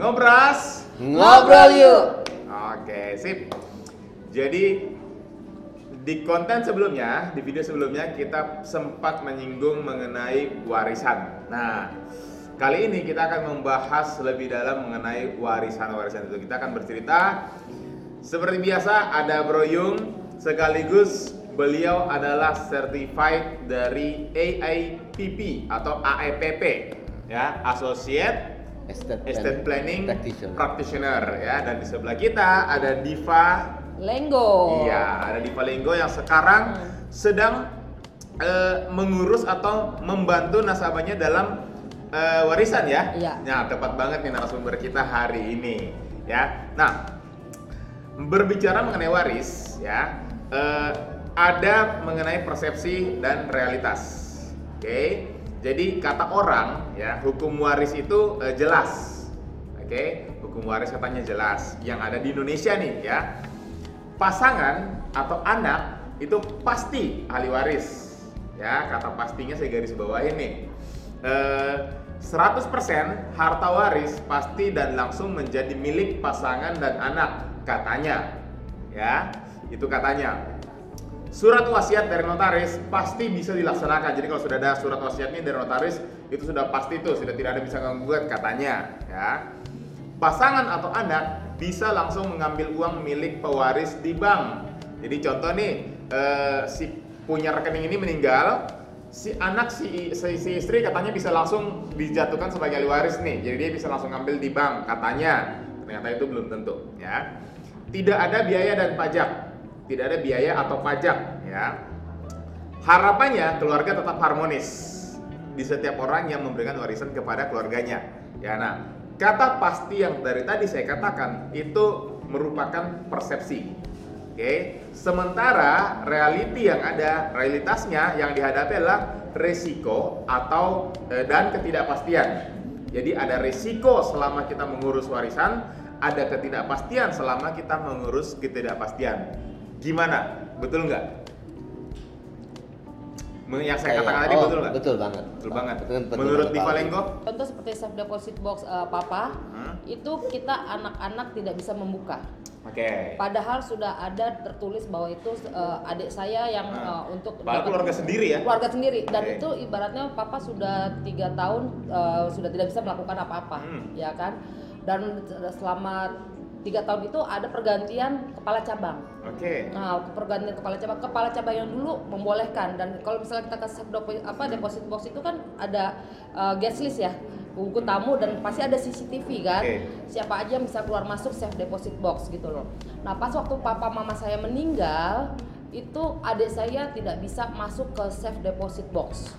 ngobras. Ngobrol yuk. Oke, sip. Jadi di konten sebelumnya, di video sebelumnya kita sempat menyinggung mengenai warisan. Nah, kali ini kita akan membahas lebih dalam mengenai warisan-warisan itu. Kita akan bercerita seperti biasa ada Bro Yung sekaligus beliau adalah certified dari AIPP atau AEPP ya, Associate Estate, Estate Planning Practitioner. Practitioner ya dan di sebelah kita ada Diva Lenggo. Iya, ada Diva Lenggo yang sekarang Hmm. sedang eh, mengurus atau membantu nasabahnya dalam eh, warisan ya. Iya. Nah, tepat banget nih narasumber kita hari ini ya. Nah, berbicara mengenai waris ya, eh, ada mengenai persepsi dan realitas. Oke. Jadi kata orang ya, hukum waris itu eh, jelas. Oke, hukum waris katanya jelas. Yang ada di Indonesia nih ya. Pasangan atau anak itu pasti ahli waris. Ya kata pastinya saya garis bawah ini eh, 100% harta waris pasti dan langsung menjadi milik pasangan dan anak katanya. Ya itu katanya surat wasiat dari notaris pasti bisa dilaksanakan jadi kalau sudah ada surat wasiatnya dari notaris itu sudah pasti tuh sudah tidak ada bisa menggugat katanya ya pasangan atau anak bisa langsung mengambil uang milik pewaris di bank. Jadi contoh nih, eh, si punya rekening ini meninggal, si anak si, si, si istri katanya bisa langsung dijatuhkan sebagai ahli waris nih. Jadi dia bisa langsung ambil di bank katanya. Ternyata itu belum tentu ya. Tidak ada biaya dan pajak. Tidak ada biaya atau pajak ya. Harapannya keluarga tetap harmonis di setiap orang yang memberikan warisan kepada keluarganya. Ya, nah, kata pasti yang dari tadi saya katakan itu merupakan persepsi. Oke, sementara reality yang ada, realitasnya yang dihadapi adalah resiko atau eh, dan ketidakpastian. Jadi ada resiko selama kita mengurus warisan, ada ketidakpastian selama kita mengurus ketidakpastian. Gimana? Betul nggak? Yang saya Kayak- katakan tadi oh, betul nggak? Betul banget. Betul banget. Kan penting Menurut banget, Diva Pak. Lenggo? Contoh seperti safe deposit box eh, papa, Hmm? itu kita anak-anak tidak bisa membuka. Oke. Padahal sudah ada tertulis bahwa itu eh, adik saya yang Hmm. eh, untuk Padahal dapat- keluarga sendiri ya? keluarga sendiri dan Oke. itu ibaratnya papa sudah tiga tahun eh, sudah tidak bisa melakukan apa-apa Hmm. ya kan dan selama tiga tahun itu ada pergantian kepala cabang Oke. Nah, pergantian kepala cabang, kepala cabang yang dulu membolehkan dan kalau misalnya kita kasih deposit apa deposit box itu kan ada uh, guest list ya, buku tamu dan pasti ada CCTV kan. Oke. Siapa aja yang bisa keluar masuk safe deposit box gitu loh. Nah, pas waktu papa mama saya meninggal, itu adik saya tidak bisa masuk ke safe deposit box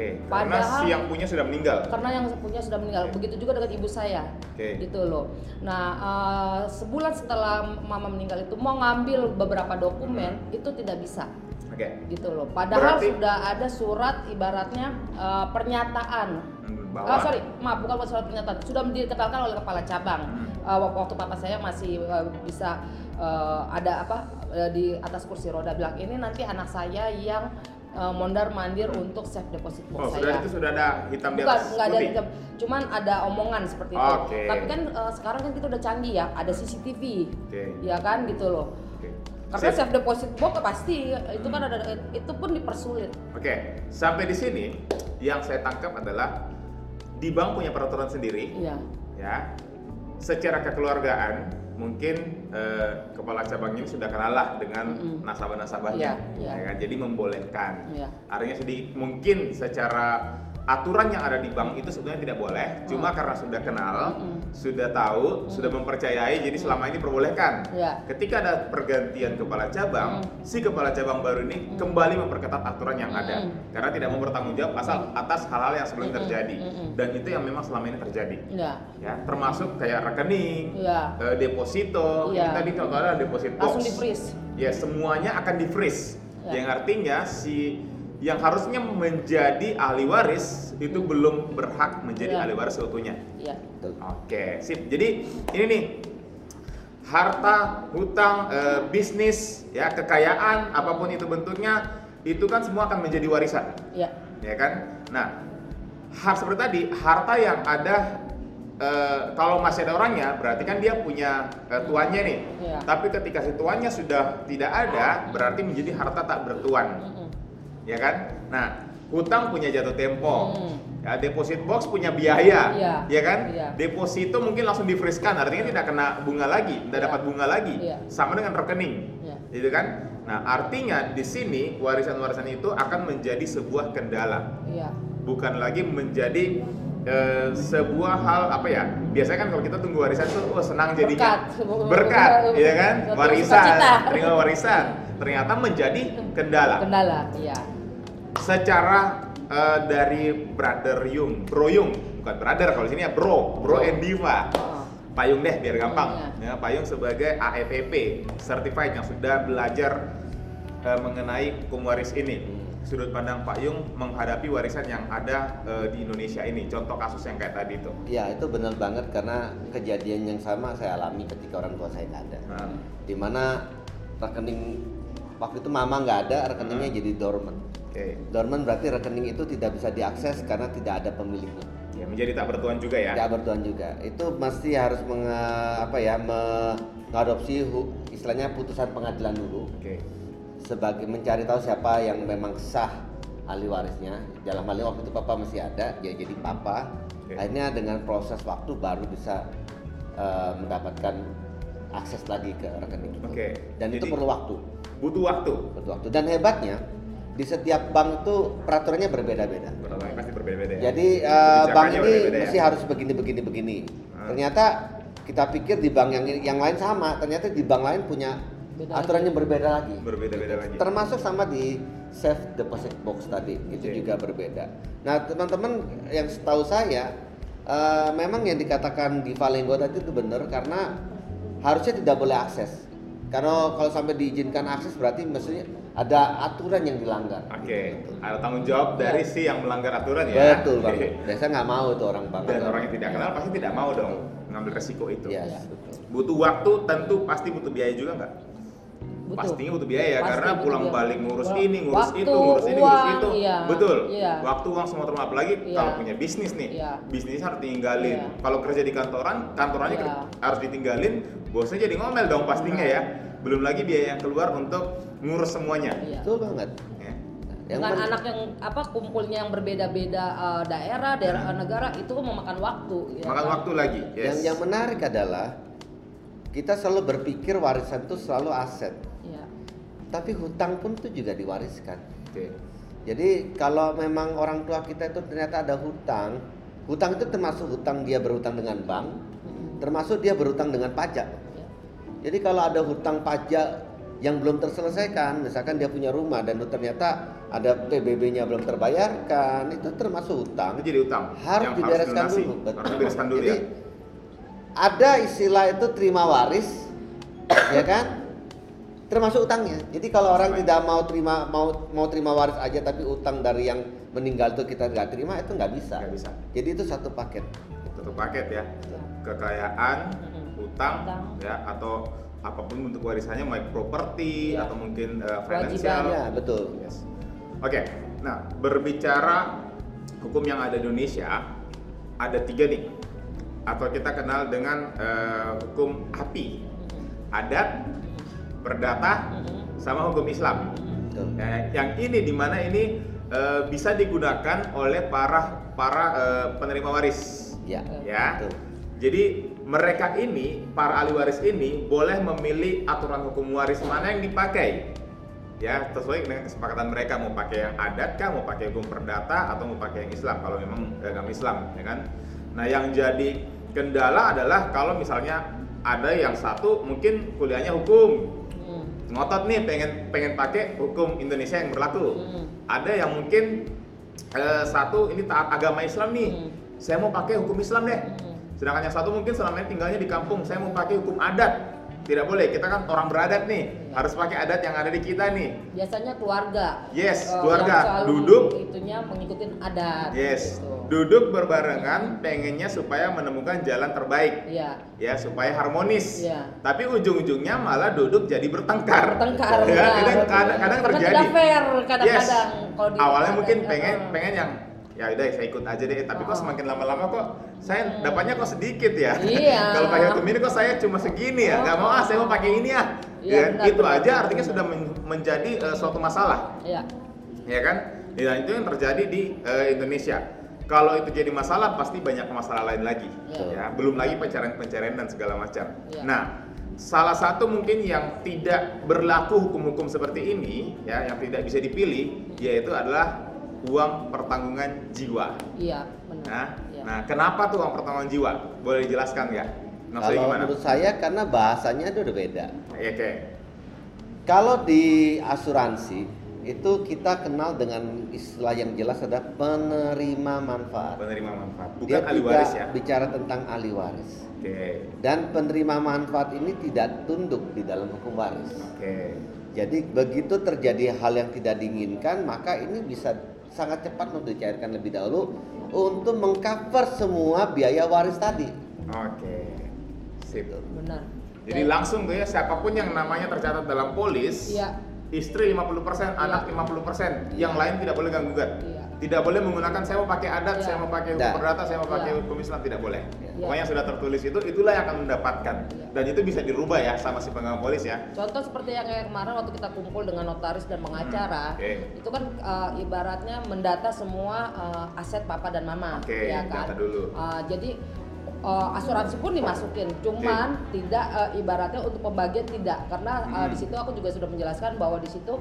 Oke. Karena Padahal- si yang punya sudah meninggal. karena yang punya sudah meninggal. Begitu juga dengan ibu saya. Oke. Gitu loh. Nah, eh, sebulan setelah mama meninggal itu mau ngambil beberapa dokumen itu tidak bisa. Oke. Gitu loh. Padahal Berarti- sudah ada surat ibaratnya eh, pernyataan. Hmm, Ah, Bahwa sorry, maaf bukan surat pernyataan. Sudah diketalkan oleh kepala cabang. Hmm. Eh, wak- waktu papa saya masih eh, bisa eh, ada apa eh, di atas kursi roda bilang ini nanti anak saya yang eh, mondar mandir untuk safe deposit Oh, box sudah saya. itu sudah ada hitam di Bukan, atas nggak ada hitam. Cuman ada omongan seperti itu. Oke. Tapi kan eh, sekarang kan kita udah canggih ya, ada CCTV. Oke. Ya kan gitu loh. Oke. Karena safe deposit box pasti itu kan ada itu pun dipersulit. Oke, sampai di sini yang saya tangkap adalah di bank punya peraturan sendiri, Iya. ya. Secara kekeluargaan mungkin eh, kepala cabang ini sudah kenal lah dengan Mm-mm. nasabah-nasabahnya, Iya, iya. ya kan? Jadi membolehkan. Iya. Artinya sedih mungkin secara aturan yang ada di bank itu sebetulnya tidak boleh, cuma karena sudah kenal, Mm-mm. sudah tahu, sudah mempercayai, jadi selama ini perbolehkan. Iya. Ketika ada pergantian kepala cabang, Mm. si kepala cabang baru ini kembali memperketat aturan yang ada, Mm. karena tidak mau bertanggung jawab asal atas hal-hal yang sebelum Mm-mm. terjadi, Mm-mm. dan itu yang memang selama ini terjadi, Iya. ya termasuk kayak rekening, Iya. eh, deposito, Iya. ini tadi contohnya deposit box, Langsung di freeze. ya semuanya akan di freeze, Ya. yang artinya si yang harusnya menjadi ahli waris itu belum berhak menjadi Ya. ahli waris seutuhnya. Iya. Betul. Oke, sip. Jadi ini nih harta, hutang, eh, bisnis, ya kekayaan, apa pun itu bentuknya, itu kan semua akan menjadi warisan, Iya. ya kan? Nah, hal seperti tadi, harta yang ada eh, kalau masih ada orangnya berarti kan dia punya eh, tuannya nih. Iya. Tapi ketika si tuannya sudah tidak ada, berarti menjadi harta tak bertuan. Mm-mm. Ya kan? Nah, hutang punya jatuh tempo. Hmm. Ya, deposit box punya biaya, Iya. ya kan? Iya. Deposito mungkin langsung di freeze kan, artinya tidak kena bunga lagi, tidak Iya. dapat bunga lagi, Iya. sama dengan rekening, Iya. gitu kan? Nah, artinya di sini warisan-warisan itu akan menjadi sebuah kendala, Iya. bukan lagi menjadi eh, sebuah hal apa ya? Biasanya kan kalau kita tunggu warisan tuh, oh senang jadinya, Berkat. berkat, ya kan? Warisan, terima warisan, ternyata menjadi kendala Kendala, iya. secara eh, dari brother Yung, bro Yung, bukan brother kalau di sini ya bro, bro and diva. Oh. Payung deh biar gampang. Iya. Ya, Payung sebagai AFPP certified yang sudah belajar eh, mengenai hukum waris ini. Sudut pandang Pak Yung menghadapi warisan yang ada eh, di Indonesia ini. Contoh kasus yang kayak tadi itu. Ya itu benar banget karena kejadian yang sama saya alami ketika orang tua saya nggak ada. Nah, Di mana rekening waktu itu mama nggak ada, rekeningnya Hmm. jadi dormant. Oke. Dormant berarti rekening itu tidak bisa diakses karena tidak ada pemiliknya. Ya, menjadi tak bertuan juga ya. Tidak bertuan juga. Itu mesti harus menge- apa ya mengadopsi istilahnya putusan pengadilan dulu Oke. Sebagai mencari tahu siapa yang memang sah ahli warisnya. Dalam hal ini waktu itu papa masih ada, dia jadi papa. Oke. Akhirnya dengan proses waktu baru bisa eh, mendapatkan akses lagi ke rekening itu. Oke. Dan itu Jadi- perlu waktu, Butuh waktu. perlu waktu. Dan hebatnya di setiap bank itu peraturannya berbeda-beda. Peraturannya pasti berbeda-beda ya. Jadi Kebijakannya bank ini ya. mesti harus begini begini begini. Hmm. Ternyata kita pikir di bank yang yang lain sama, ternyata di bank lain punya Beda aturan yang berbeda lagi. Berbeda-beda lagi. Termasuk sama di safe deposit box tadi, itu Oke. juga berbeda. Nah teman-teman yang setahu saya eh, memang yang dikatakan di Valenggo tadi itu benar karena harusnya tidak boleh akses. Karena kalau sampai diizinkan akses berarti mestinya ada aturan yang dilanggar. Oke, ada tanggung jawab dari si yang melanggar aturan ya. Betul banget. Biasa nggak mau tuh orang bank. Dan orang yang tidak kenal pasti tidak mau dong ngambil resiko itu. Iya, betul. Butuh waktu, tentu pasti butuh biaya juga nggak? Butuh. Pastinya butuh biaya Pasti karena butuh pulang biaya. balik ngurus Waktu, ini, ngurus itu, ngurus ini, uang, ngurus itu. iya. Betul. Iya. Waktu uang semua termasuk apalagi Iya. kalau punya bisnis nih. Iya. Bisnis harus tinggalin. Iya. Kalau kerja di kantoran, kantorannya Iya. harus ditinggalin, bosnya jadi ngomel dong pastinya ya. Belum lagi biaya yang keluar untuk ngurus semuanya. Iya. Betul banget. Ya. Yang Dengan anak yang apa kumpulnya yang berbeda-beda eh, daerah, daerah negara itu memakan waktu. ya Makan kan? waktu lagi. Yes. yang yang menarik adalah kita selalu berpikir warisan itu selalu aset, Iya. tapi hutang pun itu juga diwariskan. Oke. Jadi kalau memang orang tua kita itu ternyata ada hutang, hutang itu termasuk hutang dia berhutang dengan bank, Mm-mm. termasuk dia berhutang dengan pajak. Iya. Jadi kalau ada hutang pajak yang belum terselesaikan, misalkan dia punya rumah dan ternyata ada PBB-nya belum terbayarkan, itu termasuk hutang. Itu jadi utang Harus yang dibereskan harus dilunasi. dulu. Betul. Harus dibereskan dulu Jadi, ya. Ada istilah itu terima waris, ya kan? Termasuk utangnya. Jadi kalau orang Baik. tidak mau terima mau mau terima waris aja tapi utang dari yang meninggal itu kita nggak terima itu nggak bisa. Nggak bisa. Jadi itu satu paket. Satu paket ya. Iya. Kekayaan, utang, Utang. ya atau apa pun bentuk warisannya, mau properti Iya. atau mungkin uh, financial. Ya betul. Yes. Oke, nah berbicara hukum yang ada di Indonesia ada tiga nih, atau kita kenal dengan eh, hukum api, adat, perdata, sama hukum Islam. Ya, yang ini di mana ini eh, bisa digunakan oleh para para eh, penerima waris, Ya. ya. Betul. Jadi mereka ini, para ahli waris ini boleh memilih aturan hukum waris mana yang dipakai. Ya, sesuai dengan kesepakatan mereka mau pakai yang adat kah, mau pakai hukum perdata atau mau pakai yang Islam kalau memang agama Islam, ya kan? Nah, yang jadi kendala adalah kalau misalnya ada yang satu mungkin kuliahnya hukum, Mm. ngotot nih pengen pengen pakai hukum Indonesia yang berlaku. Mm. Ada yang mungkin eh, satu ini taat agama Islam nih, Mm. saya mau pakai hukum Islam deh. Mm. Sedangkan yang satu mungkin selama ini tinggalnya di kampung, saya mau pakai hukum adat. Tidak boleh, kita kan orang beradat nih, Iya. harus pakai adat yang ada di kita nih. Biasanya keluarga. Yes, eh, keluarga. Duduk. Itunya mengikuti adat. Yes, gitu. duduk berbarengan, pengennya supaya menemukan jalan terbaik, Iya. ya supaya harmonis. Iya. Tapi ujung-ujungnya malah duduk jadi bertengkar. Bertengkar. Ya, kadang, kadang, kadang terjadi. tidak fair kadang-kadang Yes. kalau Awalnya mungkin pengen eh. pengen yang ya udah saya ikut aja deh tapi kok Oh. semakin lama-lama kok saya dapatnya kok sedikit ya Iya. kalau pakai hukum ini kok saya cuma segini ya nggak mau ah saya mau pakai ini ah Iya, ya benar, itu benar, aja benar. artinya sudah men- menjadi eh, suatu masalah Iya. ya kan dan itu yang terjadi di eh, Indonesia kalau itu jadi masalah pasti banyak masalah lain lagi Iya. ya belum lagi pencarian-pencarian dan segala macam Iya. nah salah satu mungkin yang tidak berlaku hukum-hukum seperti ini ya yang tidak bisa dipilih yaitu adalah uang pertanggungan jiwa Iya, benar. nah Iya. nah kenapa tuh uang pertanggungan jiwa boleh dijelaskan nggak maksudnya Kalau gimana menurut saya karena bahasanya itu udah beda. ya oke Kalau di asuransi itu kita kenal dengan istilah yang jelas ada penerima manfaat. penerima manfaat bukan Dia ahli tidak waris ya bicara tentang ahli waris. oke Dan penerima manfaat ini tidak tunduk di dalam hukum waris. oke Jadi begitu terjadi hal yang tidak diinginkan, maka ini bisa sangat cepat untuk dicairkan lebih dahulu untuk mengcover semua biaya waris tadi. oke sip Benar. Jadi langsung tuh ya siapa pun yang namanya tercatat dalam polis, Iya. istri 50%, anak 50%, yang lain tidak boleh ganggu gugat. Iya. Tidak boleh menggunakan saya mau pakai adat, Iya. saya mau pakai hukum perdata, saya mau pakai Iya. hukum Islam tidak boleh. Iya. Pokoknya sudah tertulis itu itulah yang akan mendapatkan. Iya. Dan itu bisa dirubah ya sama si pegawai polis ya. Contoh seperti yang kayak kemarin waktu kita kumpul dengan notaris dan pengacara, Hmm, oke. itu kan uh, ibaratnya mendata semua uh, aset papa dan mama, Oke, ya kan? data dulu. Uh, jadi uh, asuransi pun dimasukin, cuman tidak uh, ibaratnya untuk pembagian tidak, karena uh, Hmm. di situ aku juga sudah menjelaskan bahwa di situ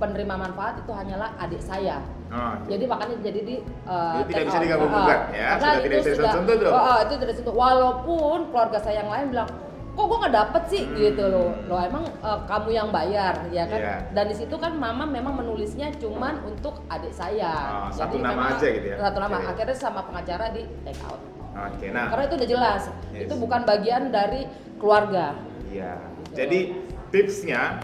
penerima manfaat itu hanyalah adik saya. Oh, oke. Jadi makanya jadi di uh, Jadi tidak bisa diganggu Uh, gugat, ya. Sudah tidak itu bisa sudah- disentuh tuh. uh, uh, itu tidak disentuh. Walaupun keluarga saya yang lain bilang, kok gue nggak dapet sih Hmm. gitu loh. Lo emang uh, kamu yang bayar, ya kan? Iya. Dan di situ kan mama memang menulisnya cuman untuk adik saya. Oh, satu Jadi nama memang aja gitu ya? Satu nama. Oke. Akhirnya sama pengacara di take out. Oke, nah. Karena itu udah jelas. Yes. Itu bukan bagian dari keluarga. Iya. Jadi tipsnya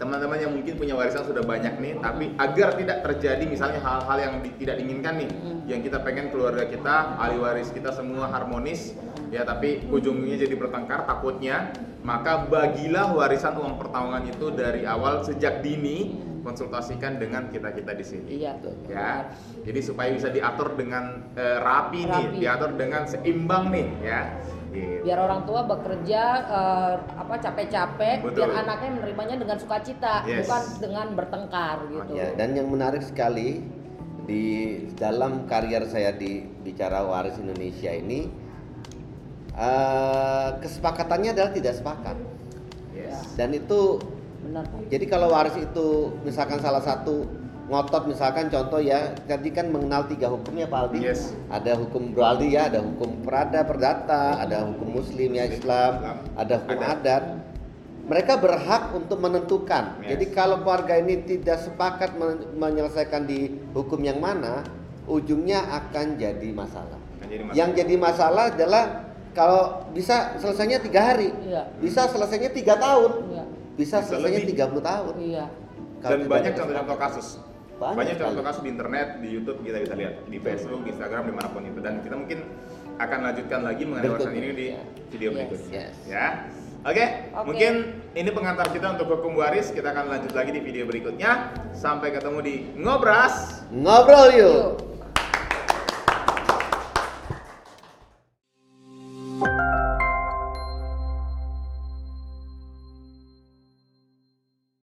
teman-teman yang mungkin punya warisan sudah banyak nih, tapi agar tidak terjadi misalnya hal-hal yang di- tidak diinginkan nih, yang kita pengen keluarga kita, ahli waris kita semua harmonis, ya tapi ujungnya jadi bertengkar takutnya, maka bagilah warisan uang pertanggungan itu dari awal sejak dini konsultasikan dengan kita kita di sini. Iya. Ya, jadi supaya bisa diatur dengan eh, rapi, nih, Rapi. diatur dengan seimbang nih, ya. Gitu. biar orang tua bekerja eh, apa capek-capek biar anaknya menerimanya dengan sukacita Yes. bukan dengan bertengkar gitu Ya, dan yang menarik sekali di dalam karier saya di bicara waris Indonesia ini eh, kesepakatannya adalah tidak sepakat Yes. dan itu benar jadi kalau waris itu misalkan salah satu ngotot misalkan contoh ya tadi kan mengenal tiga hukumnya Pak Aldi Yes. ada hukum Bro Aldi ya ada hukum perada perdata ada hukum muslim ya Islam Islam, ada hukum adat. adat mereka berhak untuk menentukan Yes. jadi kalau keluarga ini tidak sepakat men- menyelesaikan di hukum yang mana ujungnya akan jadi masalah Akan jadi masalah. yang jadi masalah adalah kalau bisa selesainya tiga hari Iya. bisa selesainya tiga tahun Iya. bisa Bisa selesainya lebih. 30 tahun Iya. Kalau dan banyak contoh-contoh kasus Banyak banyak, contoh kasus di internet di YouTube kita bisa lihat di Facebook di Instagram di mana pun itu. Dan kita mungkin akan lanjutkan lagi mengenai urusan ini di video Yes. berikutnya Yes. ya. Oke Oke. mungkin ini pengantar kita untuk hukum waris. Kita akan lanjut lagi di video berikutnya. Sampai ketemu di ngobras. Ngobrol yuk Yuk.